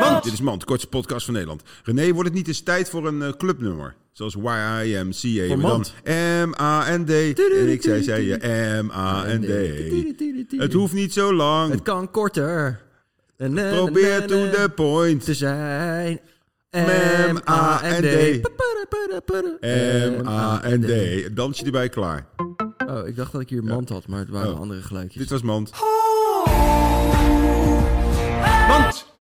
Mand. Dit is Mand, de kortste podcast van Nederland. René, wordt het niet eens tijd voor een eh, clubnummer? Zoals Y-I-M-C-A. Mand. M-A-N-D. En ik zei, zei je M-A-N-D. Het hoeft niet zo lang. Het kan korter. Probeer to the point. te zijn. M-A-N-D. M-A-N-D. Dansje erbij klaar. Oh, ik dacht dat ik hier mand had, maar het waren Oh. andere geluidjes. Dit was Mand. Mand.